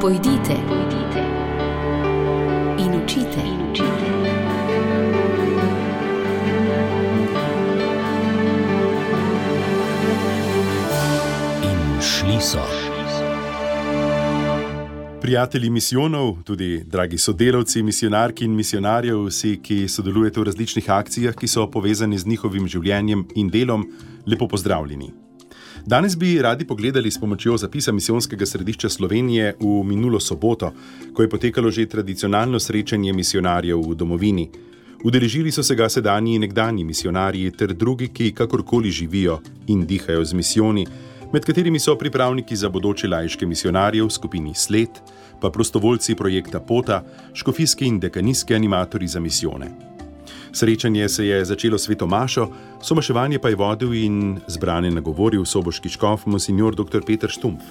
Pojdite, pojdite in učite. In učite. In šli so. Prijatelji misijonov, tudi dragi sodelavci, misionarki in misionarjev, vsi, ki sodelujete v različnih akcijah, ki so povezani z njihovim življenjem in delom, lepo pozdravljeni. Danes bi radi pogledali s pomočjo zapisa Misijonskega središča Slovenije v minulo soboto, ko je potekalo že tradicionalno srečanje misionarjev v domovini. Udeležili so se ga sedanji in nekdanji misionarji ter drugi, ki kakorkoli živijo in dihajo z misijoni, med katerimi so pripravniki za bodoče lajške misionarje v skupini Sled, pa prostovoljci projekta Pota, škofijski in dekanijski animatori za misijone. Srečanje se je začelo sveto Mašo, somaševanje pa je vodil in zbrane nagovoril soboški škof Monsignor dr. Petr Štumpf.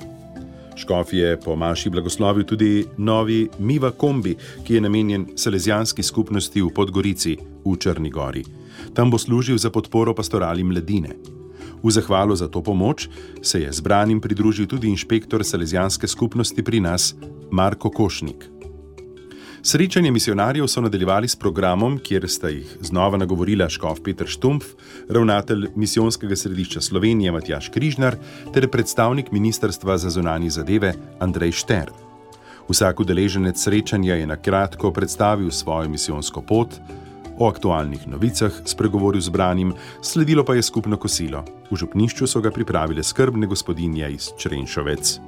Škof je po Maši blagoslovil tudi novi Miva Kombi, ki je namenjen Salezijanski skupnosti v Podgorici v Črni Gori. Tam bo služil za podporo pastorali mladine. V zahvalo za to pomoč se je zbranim pridružil tudi inšpektor Salezijanske skupnosti pri nas, Marko Košnik. Srečanje misionarjev so nadaljevali s programom, kjer sta jih znova nagovorila škof Petr Štumpf, ravnatelj misijonskega središča Slovenije Matjaš Križnar ter predstavnik Ministrstva za zunanje zadeve Andrej Šter. Vsak udeleženec srečanja je na kratko predstavil svojo misijonsko pot, o aktualnih novicah spregovoril zbranim, sledilo pa je skupno kosilo. V župnišču so ga pripravile skrbne gospodinje iz Črenšovec.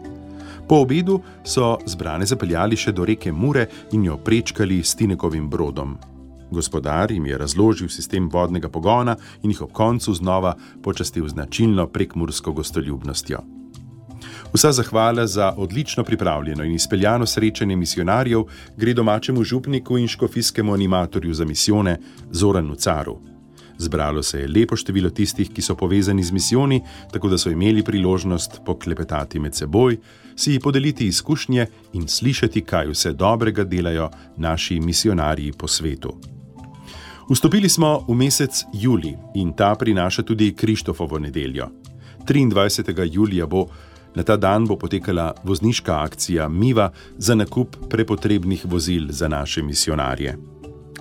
Po obedu so zbrane zapeljali še do reke Mure in jo prečkali s Tinekovim brodom. Gospodar jim je razložil sistem vodnega pogona in jih ob koncu znova počastil značilno prekmursko gostoljubnostjo. Vsa zahvala za odlično pripravljeno in izpeljano srečanje misionarjev gre domačemu župniku in škofijskemu animatorju za misijone Zoranu Caru. Zbralo se je lepo število tistih, ki so povezani z misijoni, tako da so imeli priložnost poklepetati med seboj, si podeliti izkušnje in slišati, kaj vse dobrega delajo naši misionarji po svetu. Vstopili smo v mesec Juli in ta prinaša tudi Krištofovo nedeljo. 23. julija bo na ta dan bo potekala vozniška akcija Miva za nakup prepotrebnih vozil za naše misionarje.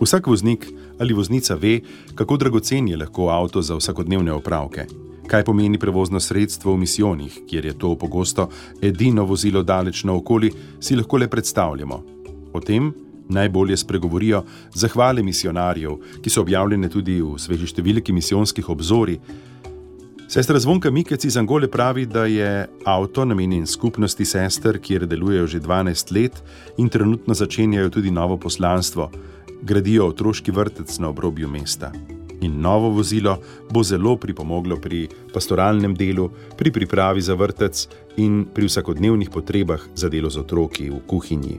Vsak voznik ali voznica ve, kako dragocen je lahko avto za vsakodnevne opravke. Kaj pomeni prevozno sredstvo v misijonih, kjer je to pogosto edino vozilo daleč naokoli, si lahko le predstavljamo. O tem najbolje spregovorijo zahvale misionarjev, ki so objavljene tudi v sveži številki misijonskih obzori. Sestra Zvonka Mikec iz Angole pravi, da je avto namenjen skupnosti sester, kjer delujejo že 12 let in trenutno začenjajo tudi novo poslanstvo gradijo otroški vrtec na obrobju mesta. In novo vozilo bo zelo pripomoglo pri pastoralnem delu, pri pripravi za vrtec in pri vsakodnevnih potrebah za delo z otroki v kuhinji.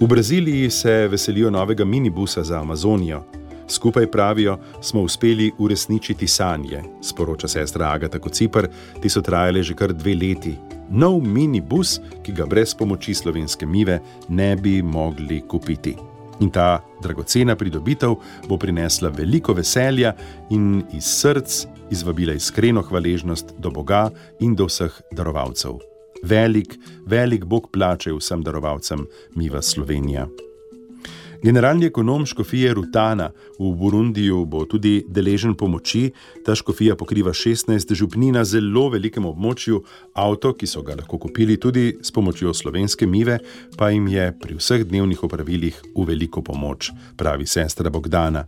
V Braziliji se veselijo novega minibusa za Amazonijo. Skupaj pravijo, smo uspeli uresničiti sanje, sporoča sestra Agata Kocipr, ti so trajale že kar dve leti. Nov minibus, ki ga brez pomoči slovenske mive ne bi mogli kupiti. In ta dragocena pridobitev bo prinesla veliko veselja in iz src izvabila iskreno hvaležnost do Boga in do vseh darovalcev. Velik, velik Bog plače vsem darovalcem, mi v Sloveniji. Generalni ekonom škofije Rutana v Burundiju bo tudi deležen pomoči. Ta škofija pokriva 16 župni na zelo velikem območju, avto, ki so ga lahko kupili tudi s pomočjo slovenske mive, pa jim je pri vseh dnevnih opravilih v veliko pomoč, pravi sestra Bogdana.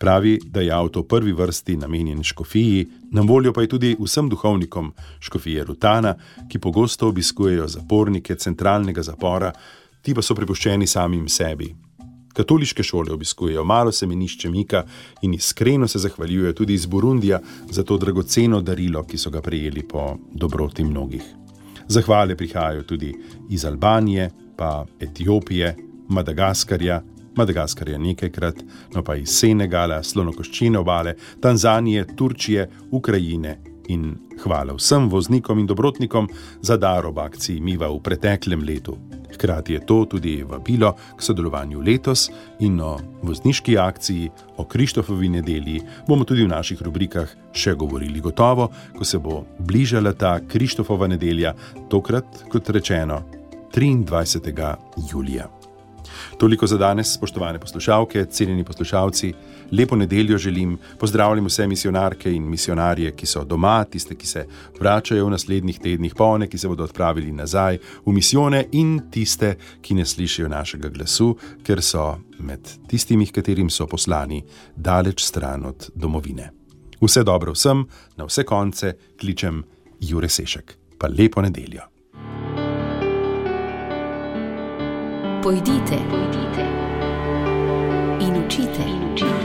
Pravi, da je avto v prvi vrsti namenjen škofiji, na voljo pa je tudi vsem duhovnikom škofije Rutana, ki pogosto obiskujejo zapornike centralnega zapora, ti pa so prepuščeni samim sebi katoliške šole obiskujejo, malo se menišče Mika in iskreno se zahvaljujejo tudi iz Burundija za to dragoceno darilo, ki so ga prejeli po dobroti mnogih. Zahvale prihajajo tudi iz Albanije, pa Etiopije, Madagaskarja, Madagaskarja nekajkrat, no pa iz Senegala, Slonokoščine obale, Tanzanije, Turčije, Ukrajine. In hvala vsem voznikom in dobrotnikom za dar ob akciji Miva v preteklem letu. Hkrati je to tudi vabilo k sodelovanju letos in o vozniški akciji, o Krištofovi nedelji bomo tudi v naših rubrikah še govorili. Gotovo, ko se bo bližala ta Krištofova nedelja, tokrat, kot rečeno, 23. julija. Toliko za danes, spoštovane poslušalke, cenjeni poslušalci. Lepo nedeljo želim, pozdravljam vse misionarke in misionarje, ki so doma, tiste, ki se vračajo v naslednjih tednih, pa one, ki se bodo odpravili nazaj v misijone, in tiste, ki ne slišijo našega glasu, ker so med tistimi, katerim so poslani, daleč stran od domovine. Vse dobro vsem, na vse konce kličem Jure Sešek. Pa lepo nedeljo. Pojdite, pojdite in učite. In učite.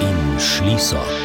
In šli so.